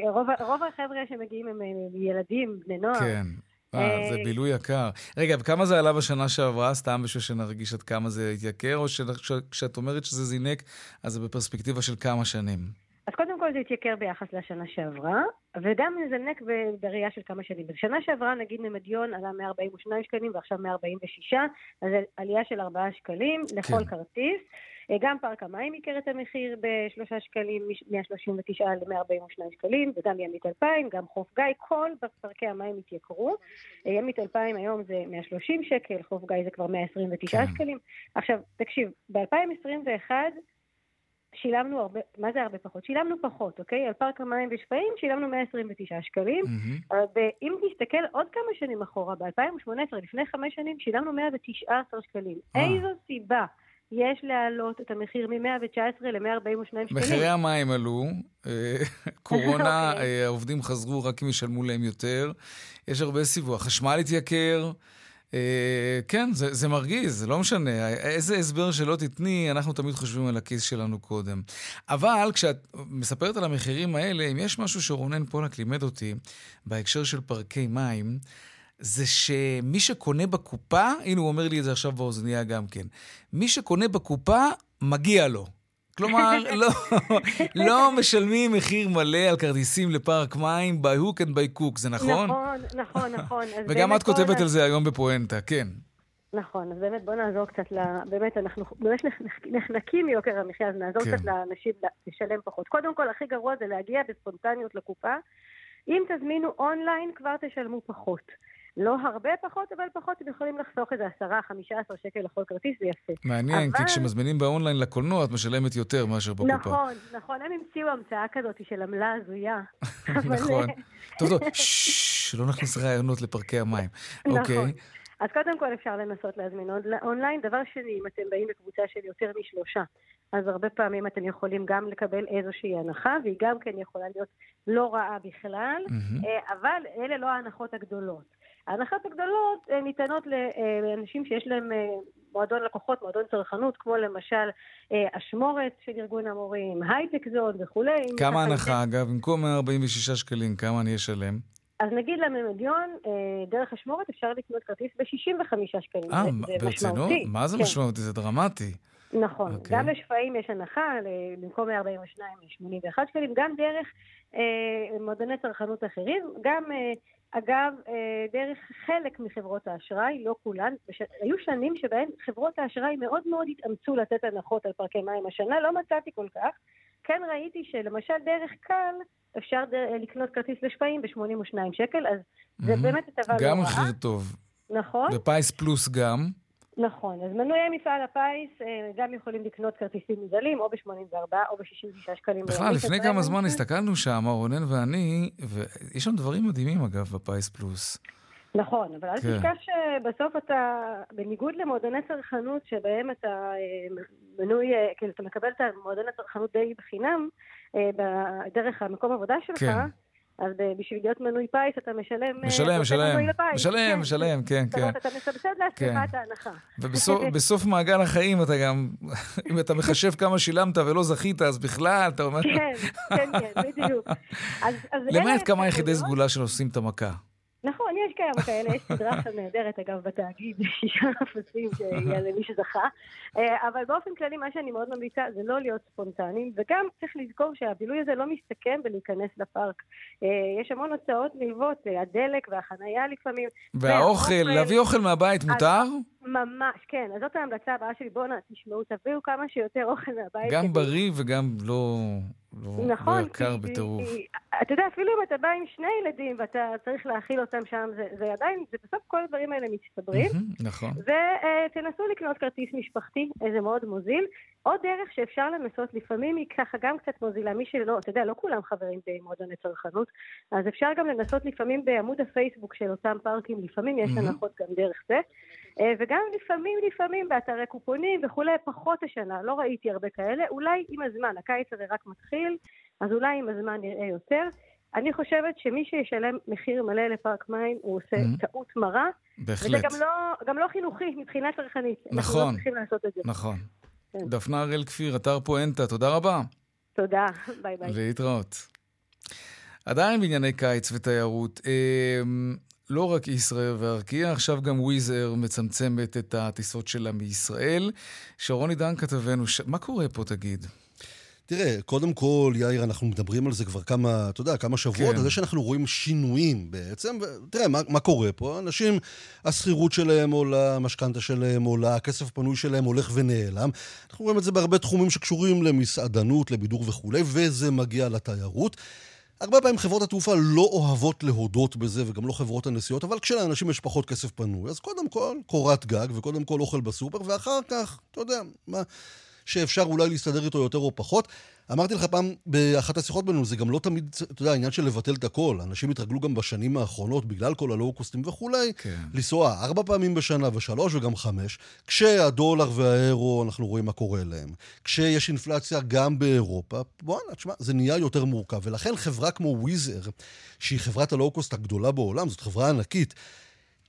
רוב החבר'ה שמגיעים הם ילדים, בני נוער. כן. אה, זה בילוי יקר. רגע, וכמה זה עלה בשנה שעברה, סתם בשביל שנרגיש עד כמה זה התייקר, או שכשאת אומרת שזה זינק, אז זה בפרספקטיבה של כמה שנים? אז קודם כל זה התייקר ביחס לשנה שעברה, וגם זנק בראייה של כמה שנים. בשנה שעברה, נגיד ממדיון עלה 142 שקלים ועכשיו 146, אז עלייה של 4 שקלים לכל כן. כרטיס. אה, גם פארק המים ייקר את המחיר בשלושה שקלים, מ-139 ל-142 שקלים, וגם ימית 2000, גם חוף גיא, כל פארקי המים התייקרו. אה, ימית 2000 היום זה 130 שקל, חוף גיא זה כבר 129 כן. שקלים. עכשיו, תקשיב, ב-2021 שילמנו הרבה, מה זה הרבה פחות? שילמנו פחות, אוקיי? על פארק המים בשפיים שילמנו 129 שקלים. Mm-hmm. ואם תסתכל עוד כמה שנים אחורה, ב-2018, לפני חמש שנים, שילמנו 119 שקלים. אה. איזו סיבה יש להעלות את המחיר מ-119 ל-142 שקלים. מחירי המים עלו, אה, קורונה, אוקיי. אה, העובדים חזרו רק אם ישלמו להם יותר. יש הרבה סיבוב. החשמל התייקר. אה, כן, זה, זה מרגיז, לא משנה. איזה הסבר שלא תתני, אנחנו תמיד חושבים על הכיס שלנו קודם. אבל כשאת מספרת על המחירים האלה, אם יש משהו שרונן פולק לימד אותי בהקשר של פארקי מים, זה שמי שקונה בקופה, הנה הוא אומר לי את זה עכשיו באוזנייה גם כן, מי שקונה בקופה, מגיע לו. כלומר, לא, לא משלמים מחיר מלא על כרטיסים לפארק מים by hook and by cook, זה נכון? נכון, נכון, נכון. וגם את כותבת על זה היום בפואנטה, כן. נכון, אז באמת בוא נעזור קצת ל... באמת, אנחנו באמת נחנקים מיוקר המחיה, אז נעזור כן. קצת לאנשים לשלם פחות. קודם כל, הכי גרוע זה להגיע בספונטניות לקופה. אם תזמינו אונליין, כבר תשלמו פחות. לא הרבה פחות, אבל פחות אתם יכולים לחסוך איזה עשרה, חמישה עשר שקל לכל כרטיס, זה יפה. מעניין, אבל... כי כשמזמינים באונליין לקולנוע, את משלמת יותר מאשר בקופה. נכון, נכון, הם המציאו המצאה כזאת של עמלה הזויה. נכון. טוב, טוב, שלא נכניס רעיונות לפרקי המים. נכון. אוקיי. אז קודם כל אפשר לנסות להזמין אונליין. דבר שני, אם אתם באים בקבוצה של יותר משלושה, אז הרבה פעמים אתם יכולים גם לקבל איזושהי הנחה, והיא גם כן יכולה להיות לא רעה בכלל, mm-hmm. אבל אלה לא ההנחות הגדולות. ההנחות הגדולות אה, ניתנות לאנשים שיש להם אה, מועדון לקוחות, מועדון צרכנות, כמו למשל אה, אשמורת של ארגון המורים, הייטק זון וכולי. כמה הנחה, אגב? במקום 146 שקלים, כמה אני אשלם? אז נגיד לממדיון, דרך אשמורת אפשר לקנות כרטיס ב-65 שקלים. אה, ברצינות? מה זה כן. משמעותי? זה דרמטי. נכון. Okay. אוקיי. גם לשפעים יש הנחה, במקום 142 ל-81 שקלים, גם דרך אה, מועדוני צרכנות אחרים, גם אה, אגב, אה, דרך חלק מחברות האשראי, לא כולן, בש... היו שנים שבהן חברות האשראי מאוד מאוד התאמצו לתת הנחות על פרקי מים. השנה לא מצאתי כל כך. כן ראיתי שלמשל דרך כאל אפשר דר... לקנות כרטיס לשפיים ב-82 שקל, אז זה mm-hmm. באמת הטבה לא רעה. גם מחיר טוב. נכון. ופייס פלוס גם. נכון, אז מנויי מפעל הפיס אה, גם יכולים לקנות כרטיסים מוזלים, או ב-84 או ב-66 שקלים. בכלל, לפני כמה זמן הסתכלנו שם, רונן ואני, ויש שם דברים מדהימים, אגב, בפיס פלוס. נכון, אבל אל כן. תשכח שבסוף אתה, בניגוד למועדוני צרכנות, שבהם אתה אה, מנוי, אה, כאילו, אתה מקבל את מועדון הצרכנות די בחינם, דרך המקום עבודה שלך, כן. אז בשביל להיות מנוי פיס אתה משלם... משלם, משלם. משלם, משלם, כן, כן. אתה מסבסד לעצמך כן. את ההנחה. ובסוף מעגל החיים אתה גם, אם אתה מחשב כמה שילמת ולא זכית, אז בכלל, אתה אומר... כן, כן, כן, בדיוק. למעט כמה יחידי סגולה שנושאים את המכה. נכון, יש כמה כאלה, יש סדרה עכשיו נהדרת אגב בתאגיד, שישה אפסים שיהיה למי שזכה, אה, אבל באופן כללי מה שאני מאוד ממליצה זה לא להיות ספונטניים, וגם צריך לזכור שהבילוי הזה לא מסתכם בלהיכנס לפארק. אה, יש המון הוצאות נלוות, אה, הדלק והחנייה לפעמים. והאוכל, להביא אוכל מהבית מותר? ממש, כן. אז זאת ההמלצה הבאה שלי. בואו תשמעו, תביאו כמה שיותר אוכל מהבית. גם בריא וגם לא... לא, נכון, לא יקר בטירוף. אתה יודע, אפילו אם אתה בא עם שני ילדים ואתה צריך להאכיל אותם שם, זה, זה עדיין, זה בסוף כל הדברים האלה מצטברים. נכון. ותנסו לקנות כרטיס משפחתי, זה מאוד מוזיל. עוד דרך שאפשר לנסות, לפעמים היא ככה גם קצת מוזילה, מי שלא, אתה יודע, לא כולם חברים במועדוני צרכנות, אז אפשר גם לנסות לפעמים בעמוד הפייסבוק של אותם פארקים, לפעמים יש הנחות גם דרך זה. אה, וגם לפעמים, לפעמים באתרי קופונים וכולי, פחות השנה, לא ראיתי הרבה כאלה, אולי עם הזמן, הקיץ הרי רק מתחיל, אז אולי עם הזמן נראה יותר. אני חושבת שמי שישלם מחיר מלא לפארק מים, הוא עושה mm-hmm. טעות מרה. בהחלט. וזה גם לא, גם לא חינוכי מבחינה צרכנית. נכון. אנחנו לא צריכים לעשות את זה. נכון. כן. דפנה הראל כפיר, אתר פואנטה, תודה רבה. תודה, ביי ביי. להתראות. עדיין בענייני קיץ ותיירות. לא רק ישראייר וארקיע, עכשיו גם וויזר מצמצמת את הטיסות שלה מישראל. שרון עידן כתבנו, ש... מה קורה פה תגיד? תראה, קודם כל, יאיר, אנחנו מדברים על זה כבר כמה, אתה יודע, כמה שבועות, כן. על זה שאנחנו רואים שינויים בעצם. תראה, מה, מה קורה פה? אנשים, השכירות שלהם עולה, המשכנתה שלהם עולה, הכסף הפנוי שלהם הולך ונעלם. אנחנו רואים את זה בהרבה תחומים שקשורים למסעדנות, לבידור וכולי, וזה מגיע לתיירות. הרבה פעמים חברות התעופה לא אוהבות להודות בזה, וגם לא חברות הנסיעות, אבל כשלאנשים יש פחות כסף פנוי, אז קודם כל קורת גג, וקודם כל אוכל בסופר, ואחר כך, אתה יודע, מה... שאפשר אולי להסתדר איתו יותר או פחות. אמרתי לך פעם באחת השיחות בינינו, זה גם לא תמיד, אתה יודע, העניין של לבטל את הכל. אנשים התרגלו גם בשנים האחרונות, בגלל כל הלואו-קוסטים וכולי, כן. לנסוע ארבע פעמים בשנה ושלוש וגם חמש, כשהדולר והאירו, אנחנו רואים מה קורה להם. כשיש אינפלציה גם באירופה, בואנה, תשמע, זה נהיה יותר מורכב. ולכן חברה כמו וויזר, שהיא חברת הלואו-קוסט הגדולה בעולם, זאת חברה ענקית,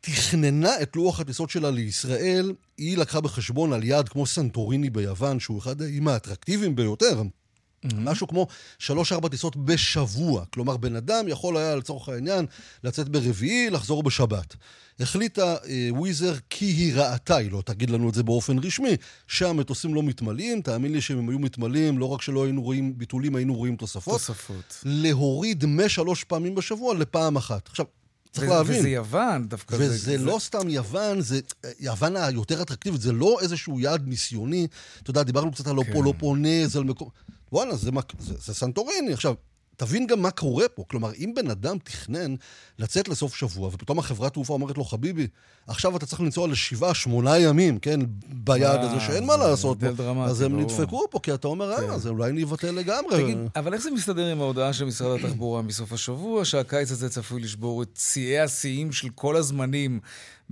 תכננה את לוח הטיסות שלה לישראל, היא לקחה בחשבון על יעד כמו סנטוריני ביוון, שהוא אחד האיים האטרקטיביים ביותר. Mm-hmm. משהו כמו שלוש-ארבע טיסות בשבוע. כלומר, בן אדם יכול היה, לצורך העניין, לצאת ברביעי, לחזור בשבת. החליטה אה, וויזר כי היא ראתה, היא לא תגיד לנו את זה באופן רשמי, שהמטוסים לא מתמלאים, תאמין לי שאם הם היו מתמלאים, לא רק שלא היינו רואים ביטולים, היינו רואים תוספות. תוספות. להוריד משלוש פעמים בשבוע לפעם אחת. עכשיו, צריך להבין. וזה יוון דווקא. וזה זה, לא. סתם יוון, זה יוון היותר אטרקטיבית, זה לא איזשהו יעד ניסיוני. אתה יודע, דיברנו קצת על כן. פולופונז, על מקום... וואלה, זה, זה, זה סנטוריני. עכשיו, תבין גם מה קורה פה. כלומר, אם בן אדם תכנן לצאת לסוף שבוע, ופתאום החברת תעופה אומרת לו, חביבי, עכשיו אתה צריך לנסוע לשבעה, שמונה ימים, כן, ביעד הזה שאין מה לעשות פה. אז הם נדפקו פה, כי אתה אומר, אה, זה אולי נבטל לגמרי. תגיד, אבל איך זה מסתדר עם ההודעה של משרד התחבורה מסוף השבוע, שהקיץ הזה צפוי לשבור את שיאי השיאים של כל הזמנים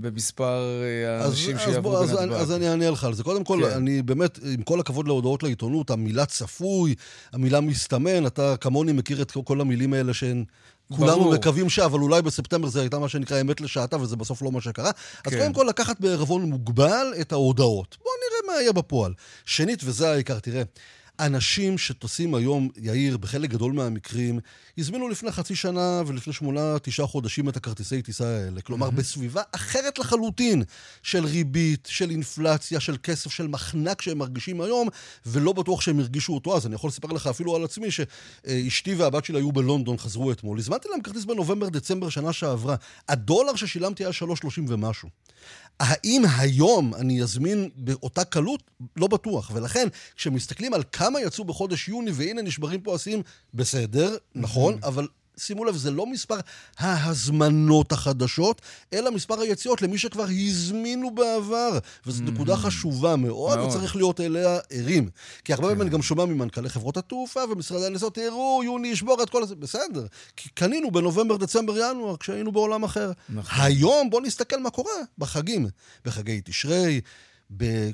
במספר אה, האנשים שיעברו בנתב"ג. אז אני אענה לך על זה. קודם כל, כן. אני באמת, עם כל הכבוד להודעות לעיתונות, המילה צפוי, המילה מסתמן, אתה כמוני מכיר את כל המילים האלה שהן... כולנו מקווים ש... אבל אולי בספטמבר זה הייתה מה שנקרא אמת לשעתה, וזה בסוף לא מה שקרה. כן. אז קודם כל, לקחת בערבון מוגבל את ההודעות. בואו נראה מה יהיה בפועל. שנית, וזה העיקר, תראה, אנשים שטוסים היום, יאיר, בחלק גדול מהמקרים, הזמינו לפני חצי שנה ולפני שמונה, תשעה חודשים את הכרטיסי טיסה האלה. כלומר, mm-hmm. בסביבה אחרת לחלוטין של ריבית, של אינפלציה, של כסף, של מחנק שהם מרגישים היום, ולא בטוח שהם הרגישו אותו אז. אני יכול לספר לך אפילו על עצמי, שאשתי והבת שלי היו בלונדון, חזרו אתמול. הזמנתי להם כרטיס בנובמבר-דצמבר שנה שעברה. הדולר ששילמתי היה 3.30 ומשהו. האם היום אני אזמין באותה קלות? לא בטוח. ולכן, כשמסתכלים על כמה יצאו בחודש יוני, והנה נשברים פה השיאים, בסדר, נכון, אבל שימו לב, זה לא מספר ההזמנות החדשות, אלא מספר היציאות למי שכבר הזמינו בעבר. וזו mm-hmm. נקודה חשובה מאוד, מאוד, וצריך להיות אליה ערים. כי הרבה פעמים כן. אני גם שומע ממנכ"לי חברות התעופה ומשרדי הנסיעות, תראו, יוני ישבור את כל הזה. בסדר, כי קנינו בנובמבר, דצמבר, ינואר, כשהיינו בעולם אחר. נכון. היום בואו נסתכל מה קורה בחגים. בחגי תשרי. ב...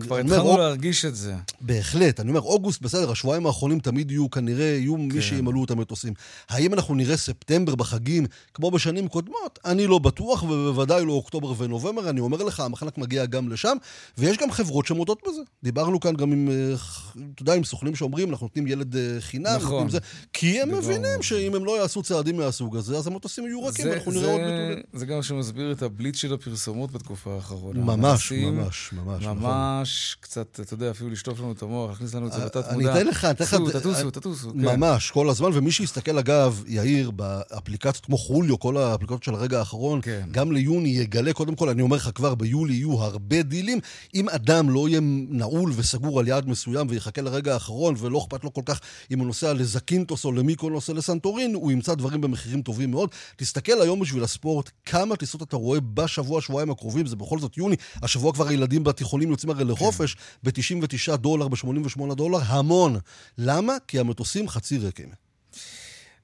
כבר התחלנו להרגיש את זה. בהחלט. אני אומר, אוגוסט, בסדר, השבועיים האחרונים תמיד יהיו, כנראה, יהיו כן. מי שימלאו את המטוסים. האם אנחנו נראה ספטמבר בחגים, כמו בשנים קודמות? אני לא בטוח, ובוודאי לא אוקטובר ונובמבר. אני אומר לך, המחנק מגיע גם לשם, ויש גם חברות שמודות בזה. דיברנו כאן גם עם, אה, אתה יודע, עם סוכנים שאומרים, אנחנו נותנים ילד אה, חינם, נכון. זה, כי הם מבינים שאם הם לא יעשו צעדים מהסוג הזה, אז המטוסים יהיו רכים, אנחנו נראה עוד ביטולים. זה גם שמסביר את הבליץ של הפרסומות בתקופה האחרונה. ממש, ממש, ממש. ממש, קצת, אתה יודע, אפילו לשטוף לנו את המוח, להכניס לנו את זה אה, בתת מודע. אני אתן לך, אתן לך... תטוסו, תטוסו, כן. ממש, כל הזמן, ומי שיסתכל, אגב, יאיר, באפליקציות כמו חוליו, כל האפליקציות של הרגע האחרון, כן. גם ליוני יגלה, קודם כל, אני אומר לך, כבר ביולי יהיו הרבה דילים. אם אדם לא יהיה נעול וסגור על יעד מסוים ויחכה לרגע האחרון, ולא אכפת לו כל כך אם הוא נוסע לזקינטוס או למיקונוס או לסנטורין, הוא ימצא דברים במחירים טובים מאוד. תסתכל היום בשביל הספורט, כמה טיסות אתה רואה בשבוע, שבועיים הקרובים, זה בכל זאת יוני, השבוע כבר הילדים בתיכונים יוצאים הרי לחופש, כן. ב-99 דולר, ב-88 דולר, המון. למה? כי המטוסים חצי ריקים.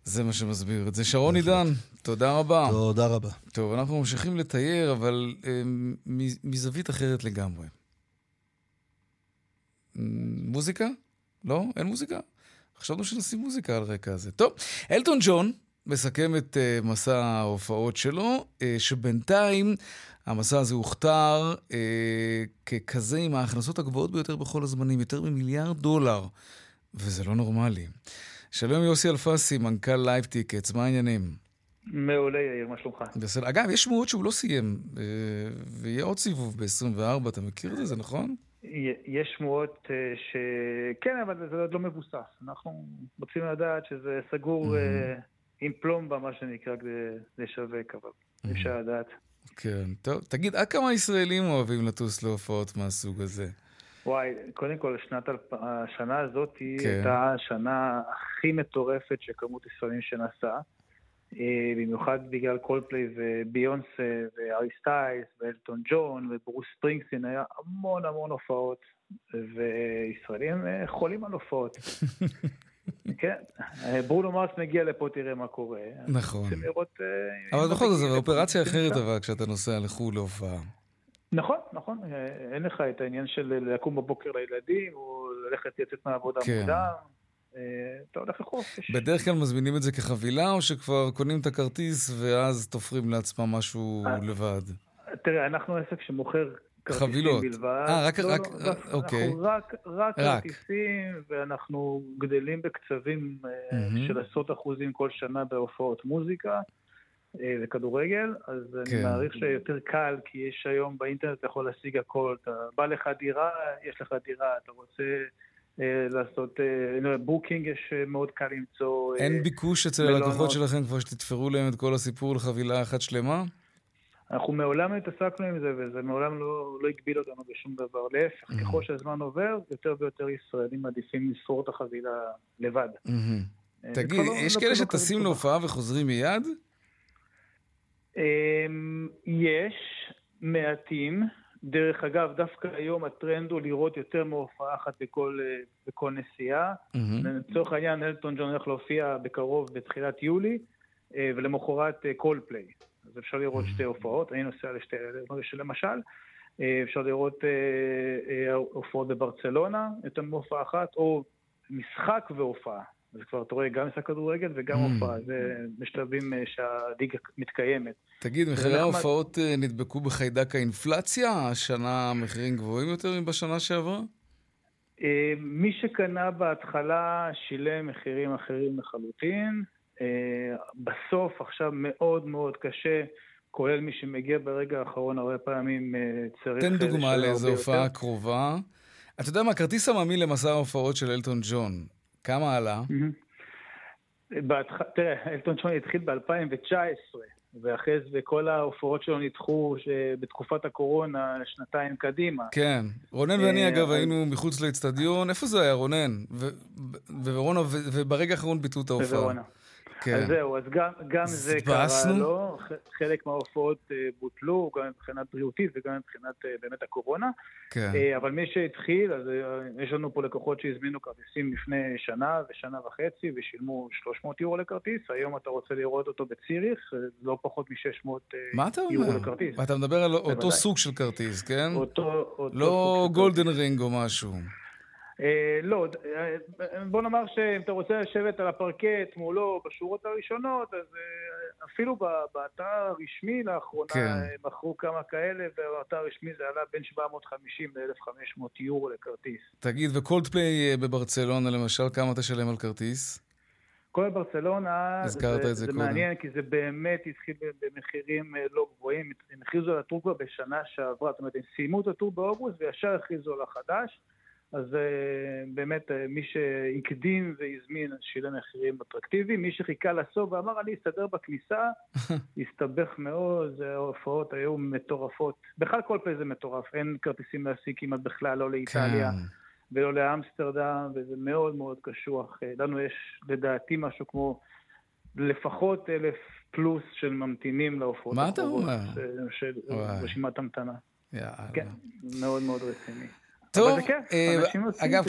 זה מה שמסביר את זה. שרון עידן, תודה רבה. תודה רבה. טוב, אנחנו ממשיכים לתייר, אבל אה, מזווית אחרת לגמרי. מוזיקה? לא? אין מוזיקה? חשבנו שנשים מוזיקה על רקע הזה. טוב, אלטון ג'ון מסכם את uh, מסע ההופעות שלו, uh, שבינתיים המסע הזה הוכתר uh, ככזה עם ההכנסות הגבוהות ביותר בכל הזמנים, יותר ממיליארד דולר, וזה לא נורמלי. שלום יוסי אלפסי, מנכ"ל לייב טיקטס, מה העניינים? מעולה, יאיר, מה שלומך? בסדר. אגב, יש שמועות שהוא לא סיים, ויהיה עוד סיבוב ב-24, אתה מכיר את זה, זה נכון? יש שמועות ש... כן, אבל זה עוד לא מבוסס. אנחנו רוצים לדעת שזה סגור עם פלומבה, מה שנקרא, כדי לשווק, אבל אי אפשר לדעת. כן, טוב. תגיד, עד כמה ישראלים אוהבים לטוס להופעות מהסוג הזה? וואי, קודם כל, שנת, השנה הזאת כן. הייתה השנה הכי מטורפת של כמות ישראלים שנסעה. אה, במיוחד בגלל קולדפליי וביונסה והארי סטיילס ואלטון ג'ון וברוס ספרינגסטין, היה המון המון הופעות, וישראלים אה, חולים על הופעות. כן, ברונו מרס מגיע לפה, תראה מה קורה. נכון. אבל בכל זאת, זו אופרציה אחרת אבל כשאתה נוסע לחו"ל להופעה. נכון, נכון. אין לך את העניין של לקום בבוקר לילדים, או ללכת לצאת מהעבודה כן. מוקדם. אה, אתה הולך לחוף. בדרך כלל מזמינים את זה כחבילה, או שכבר קונים את הכרטיס ואז תופרים לעצמם משהו אה, לבד? תראה, אנחנו עסק שמוכר חבילות. בלבד. אה, רק, לא, רק, לא, אוקיי. אנחנו רק, רק, רק כרטיסים, ואנחנו גדלים בקצבים mm-hmm. של עשרות אחוזים כל שנה בהופעות מוזיקה. אה, וכדורגל, אז כן. אני מעריך שיותר קל, כי יש היום באינטרנט, אתה יכול להשיג הכל. אתה בא לך דירה, יש לך דירה, אתה רוצה אה, לעשות אה, booking, יש אה, מאוד קל למצוא... אין ביקוש אצל הלקוחות שלכם כבר שתתפרו להם את כל הסיפור לחבילה אחת שלמה? אנחנו מעולם לא התעסקנו עם זה, וזה מעולם לא, לא הגביל אותנו בשום דבר. להפך, mm-hmm. ככל שהזמן עובר, יותר ויותר ישראלים מעדיפים לתפור את החבילה לבד. Mm-hmm. תגיד, לא, יש לא כאלה שטסים להופעה וחוזרים מיד? אמ, יש מעטים. דרך אגב, דווקא היום הטרנד הוא לראות יותר מהופעה אחת בכל, בכל נסיעה. Mm-hmm. לצורך העניין, אלטון ג'ון הולך להופיע בקרוב בתחילת יולי, אה, ולמחרת קולפליי. אה, אז אפשר לראות שתי הופעות, אני נוסע לשתי, למשל. אה, אפשר לראות הופעות בברצלונה, יותר מהופעה אחת, או משחק והופעה. אז כבר אתה רואה גם משחק כדורגל וגם mm. הופעה, זה בשלבים אה, שהליגה מתקיימת. תגיד, מחירי ההופעות אה, נדבקו בחיידק האינפלציה? השנה המחירים גבוהים יותר מבשנה שעברה? אה, מי שקנה בהתחלה שילם מחירים אחרים לחלוטין. בסוף עכשיו מאוד מאוד קשה, כולל מי שמגיע ברגע האחרון, הרבה פעמים צריך... תן דוגמה לאיזו הופעה קרובה. אתה יודע מה, כרטיס עממי למסע ההופעות של אלטון ג'ון, כמה עלה? תראה, אלטון ג'ון התחיל ב-2019, ואחרי זה כל ההופעות שלו נדחו בתקופת הקורונה שנתיים קדימה. כן. רונן ואני, אה, אגב, היינו מחוץ לאצטדיון. איפה זה היה, רונן? וברגע האחרון ביטלו את ההופעה. כן. אז זהו, אז גם, גם זה קרה לו, חלק מההופעות uh, בוטלו, גם מבחינת בריאותית וגם מבחינת uh, באמת הקורונה. כן. Uh, אבל מי שהתחיל, אז יש לנו פה לקוחות שהזמינו כרטיסים לפני שנה ושנה וחצי ושילמו 300 יורו לכרטיס, היום אתה רוצה לראות אותו בציריך, לא פחות מ-600 יורו לכרטיס. מה אתה מדבר על אותו. סוג של כרטיס, כן? אותו, אותו לא golden ring או משהו. אה, לא, אה, בוא נאמר שאם אתה רוצה לשבת על הפרקט מולו בשורות הראשונות, אז אה, אפילו באתר הרשמי לאחרונה כן. מכרו כמה כאלה, ובאתר הרשמי זה עלה בין 750 ל-1500 יורו לכרטיס. תגיד, וקולדפליי בברצלונה למשל, כמה תשלם על כרטיס? כל ברצלונה, זה, זה, זה מעניין, כי זה באמת התחיל במחירים לא גבוהים. הם הכריזו על הטור כבר בשנה שעברה, זאת אומרת, הם סיימו את הטור באוגוסט וישר הכריזו על החדש. אז אה, באמת אה, מי שהקדים והזמין שילם מחירים אטרקטיביים, מי שחיכה לסוף ואמר אני אסתדר בכניסה, הסתבך מאוד, ההופעות היו מטורפות. בכלל כל פעם זה מטורף, אין כרטיסים להשיג כמעט בכלל, לא לאיטליה. כן. ולא לאמסטרדם, וזה מאוד מאוד קשוח. אה, לנו יש לדעתי משהו כמו לפחות אלף פלוס של ממתינים להופעות. מה אתה אומר? של רשימת המתנה. יאללה. כן, מאוד מאוד רציני. טוב, אה, אגב,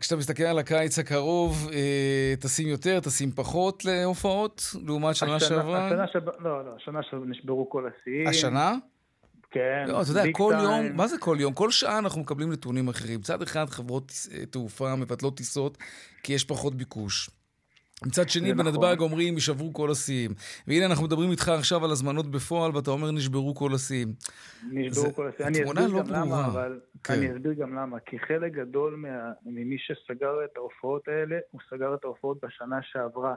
כשאתה מסתכל על הקיץ הקרוב, אה, תשים יותר, תשים פחות להופעות, לעומת שנה שעברה? לא, לא, השנה נשברו כל השיאים. השנה? כן, לא, אתה יודע, כל יום, מה זה כל יום? כל שעה אנחנו מקבלים נתונים אחרים. מצד אחד חברות אה, תעופה מבטלות טיסות כי יש פחות ביקוש. מצד שני, בנתב"ג נכון. אומרים, יישברו כל השיאים. והנה, אנחנו מדברים איתך עכשיו על הזמנות בפועל, ואתה אומר, נשברו כל השיאים. נשברו כל השיאים. אסביר לא גם למה, אבל... כן. אני אסביר גם למה. כי חלק גדול מה... ממי שסגר את ההופעות האלה, הוא סגר את ההופעות בשנה שעברה.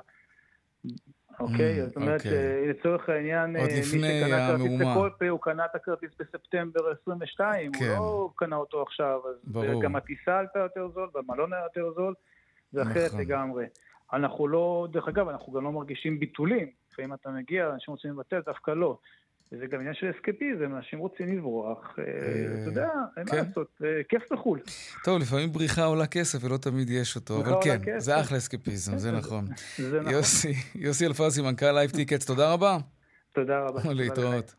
אוקיי? Mm, זאת אומרת, אוקיי. אה, לצורך העניין, לפני מי שקנה כרטיס לקולדפליי, הוא קנה את הכרטיס בספטמבר 22, כן. הוא לא קנה אותו עכשיו. אז ברור. גם הטיסה עלתה יותר זול, והמלון היה יותר זול, זה אחרת נכון. לגמרי. אנחנו לא, דרך אגב, אנחנו גם לא מרגישים ביטולים. לפעמים אתה מגיע, אנשים רוצים לבטל, דווקא לא. וזה גם עניין של אסקפיזם, אנשים רוצים לברוח, אה, אה, אתה יודע, אין מה כן. לעשות, אה, כיף בחו"ל. טוב, לפעמים בריחה עולה כסף ולא תמיד יש אותו, אבל כן, זה אחלה אסקפיזם, זה נכון. זה נכון. יוסי, יוסי אלפסי, מנכ"ל לייב טיקטס, תודה רבה. תודה רבה. להתראות.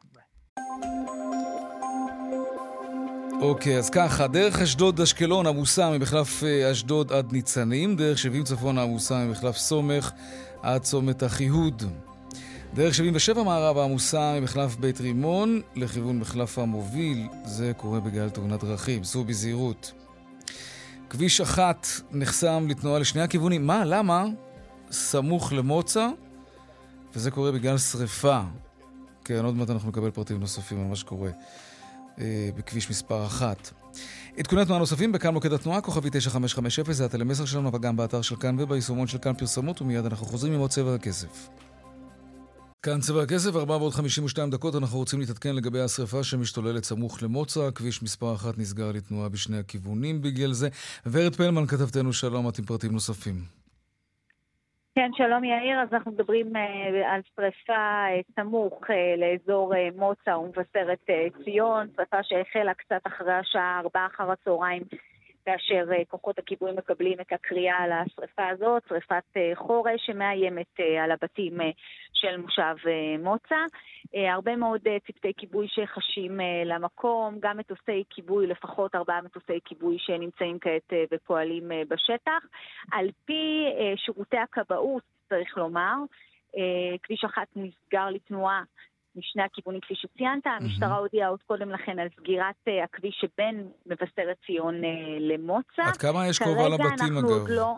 אוקיי, אז ככה, דרך אשדוד-אשקלון עמוסה ממחלף אשדוד עד ניצנים, דרך 70 צפון עמוסה ממחלף סומך עד צומת אחיהוד. דרך 77 מערב העמוסה ממחלף בית רימון לכיוון מחלף המוביל, זה קורה בגלל תאונת דרכים, סעו בזהירות. כביש אחת נחסם לתנועה לשני הכיוונים. מה? למה? סמוך למוצא, וזה קורה בגלל שריפה. כן, עוד מעט אנחנו נקבל פרטים נוספים על מה שקורה אה, בכביש מספר אחת. עדכוני תנועה נוספים בכאן מוקד התנועה, כוכבי 9550, זה הטלמסר שלנו, וגם באתר של כאן וביישומון של כאן פרסומות, ומיד אנחנו חוזרים עם עוד צבע הכסף. כאן צבע הכסף, 452 דקות, אנחנו רוצים להתעדכן לגבי השרפה שמשתוללת סמוך למוצא, כביש מספר אחת נסגר לתנועה בשני הכיוונים בגלל זה. ורד פלמן, כתבתנו שלום, את עם פרטים נוספים. כן, שלום יאיר, אז אנחנו מדברים uh, על שרפה uh, סמוך uh, לאזור מוצא ומבשרת ציון, שרפה שהחלה קצת אחרי השעה 4 אחר הצהריים כאשר אה, כוחות הכיבוי מקבלים את הקריאה על השרפה הזאת, שרפת אה, חורש שמאיימת אה, על הבתים של מושב מוצא. הרבה מאוד צוותי כיבוי שחשים למקום, גם מטוסי כיבוי, לפחות ארבעה מטוסי כיבוי שנמצאים כעת ופועלים בשטח. על פי שירותי הכבאות, צריך לומר, כביש אחת נסגר לתנועה משני הכיוונים כפי שציינת. המשטרה הודיעה עוד קודם לכן על סגירת uh, הכביש שבין מבשרת ציון uh, למוצא. עד כמה יש קרובה לבתים אגב? עוד לא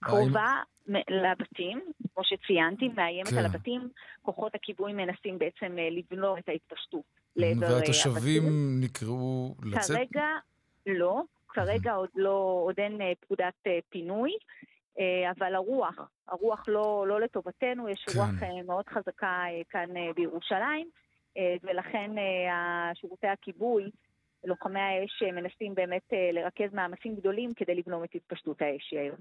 קרובה לבתים, כמו שציינתי, מאיימת כן. על הבתים. כוחות הכיבוי מנסים בעצם לבלוע את ההתפשטות לעבר הבתים. והתושבים נקראו לצאת? כרגע לא. כרגע עוד לא, עוד אין פקודת פינוי. אה, אבל הרוח, הרוח לא, לא לטובתנו, יש כן. רוח אה, מאוד חזקה אה, כאן בירושלים, ולכן שירותי הכיבוי, לוחמי האש מנסים באמת לרכז מאמצים גדולים כדי לבלום את התפשטות האש היום.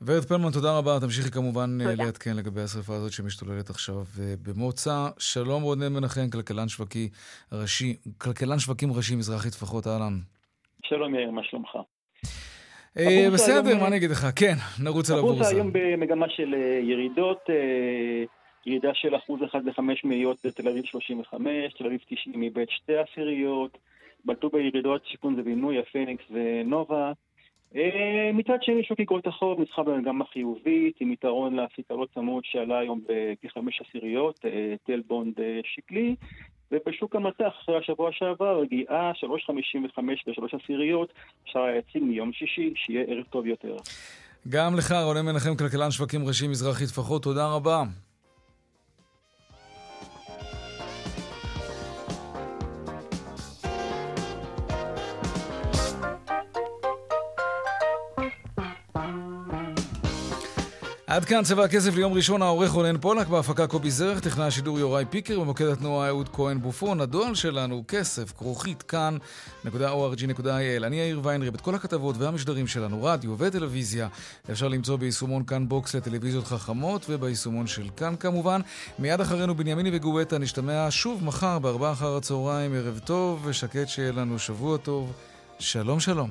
ורד פלמן, תודה רבה. תמשיכי כמובן תודה. לעדכן לגבי השרפה הזאת שמשתוללת עכשיו במוצא. שלום רונן מנחם, כלכלן שווקי ראשי, כלכלן שווקים ראשי מזרחי טפחות, אהלן. שלום יאיר, מה שלומך? אה, בסדר, מה אני אגיד לך? כן, נרוץ על הבורסה. הבורסה היום במגמה של אה, ירידות, אה, ירידה של אחוז אחד לחמש מאיות בתל אביב 35, תל אביב 90 איבד שתי עשיריות, בלטו בירידות שיכון ובינוי, הפניקס ונובה. מצד שני, שוק איגרות החוב נסחר במגמה חיובית, עם יתרון לאפיקרות צמוד שעלה היום בכחמש עשיריות, תל בונד שקלי, ובשוק המטח אחרי השבוע שעבר רגיעה 3.55 ו-3 עשיריות, אפשר להציג מיום שישי, שיהיה ערב טוב יותר. גם לך, רונן מנחם, כלכלן שווקים ראשי מזרחי טפחות, תודה רבה. עד כאן צבע הכסף ליום ראשון, העורך רונן פולק, בהפקה קובי זרח, טכנאי השידור יוראי פיקר, במוקד התנועה אהוד כהן בופון. הדואל שלנו, כסף, כרוכית, kan.org.il. אני יאיר ויינרב, את כל הכתבות והמשדרים שלנו, רדיו וטלוויזיה, אפשר למצוא ביישומון כאן בוקס לטלוויזיות חכמות, וביישומון של כאן כמובן. מיד אחרינו בנימיני וגואטה, נשתמע שוב מחר בארבעה אחר הצהריים, ערב טוב ושקט שיהיה לנו שבוע טוב. שלום שלום.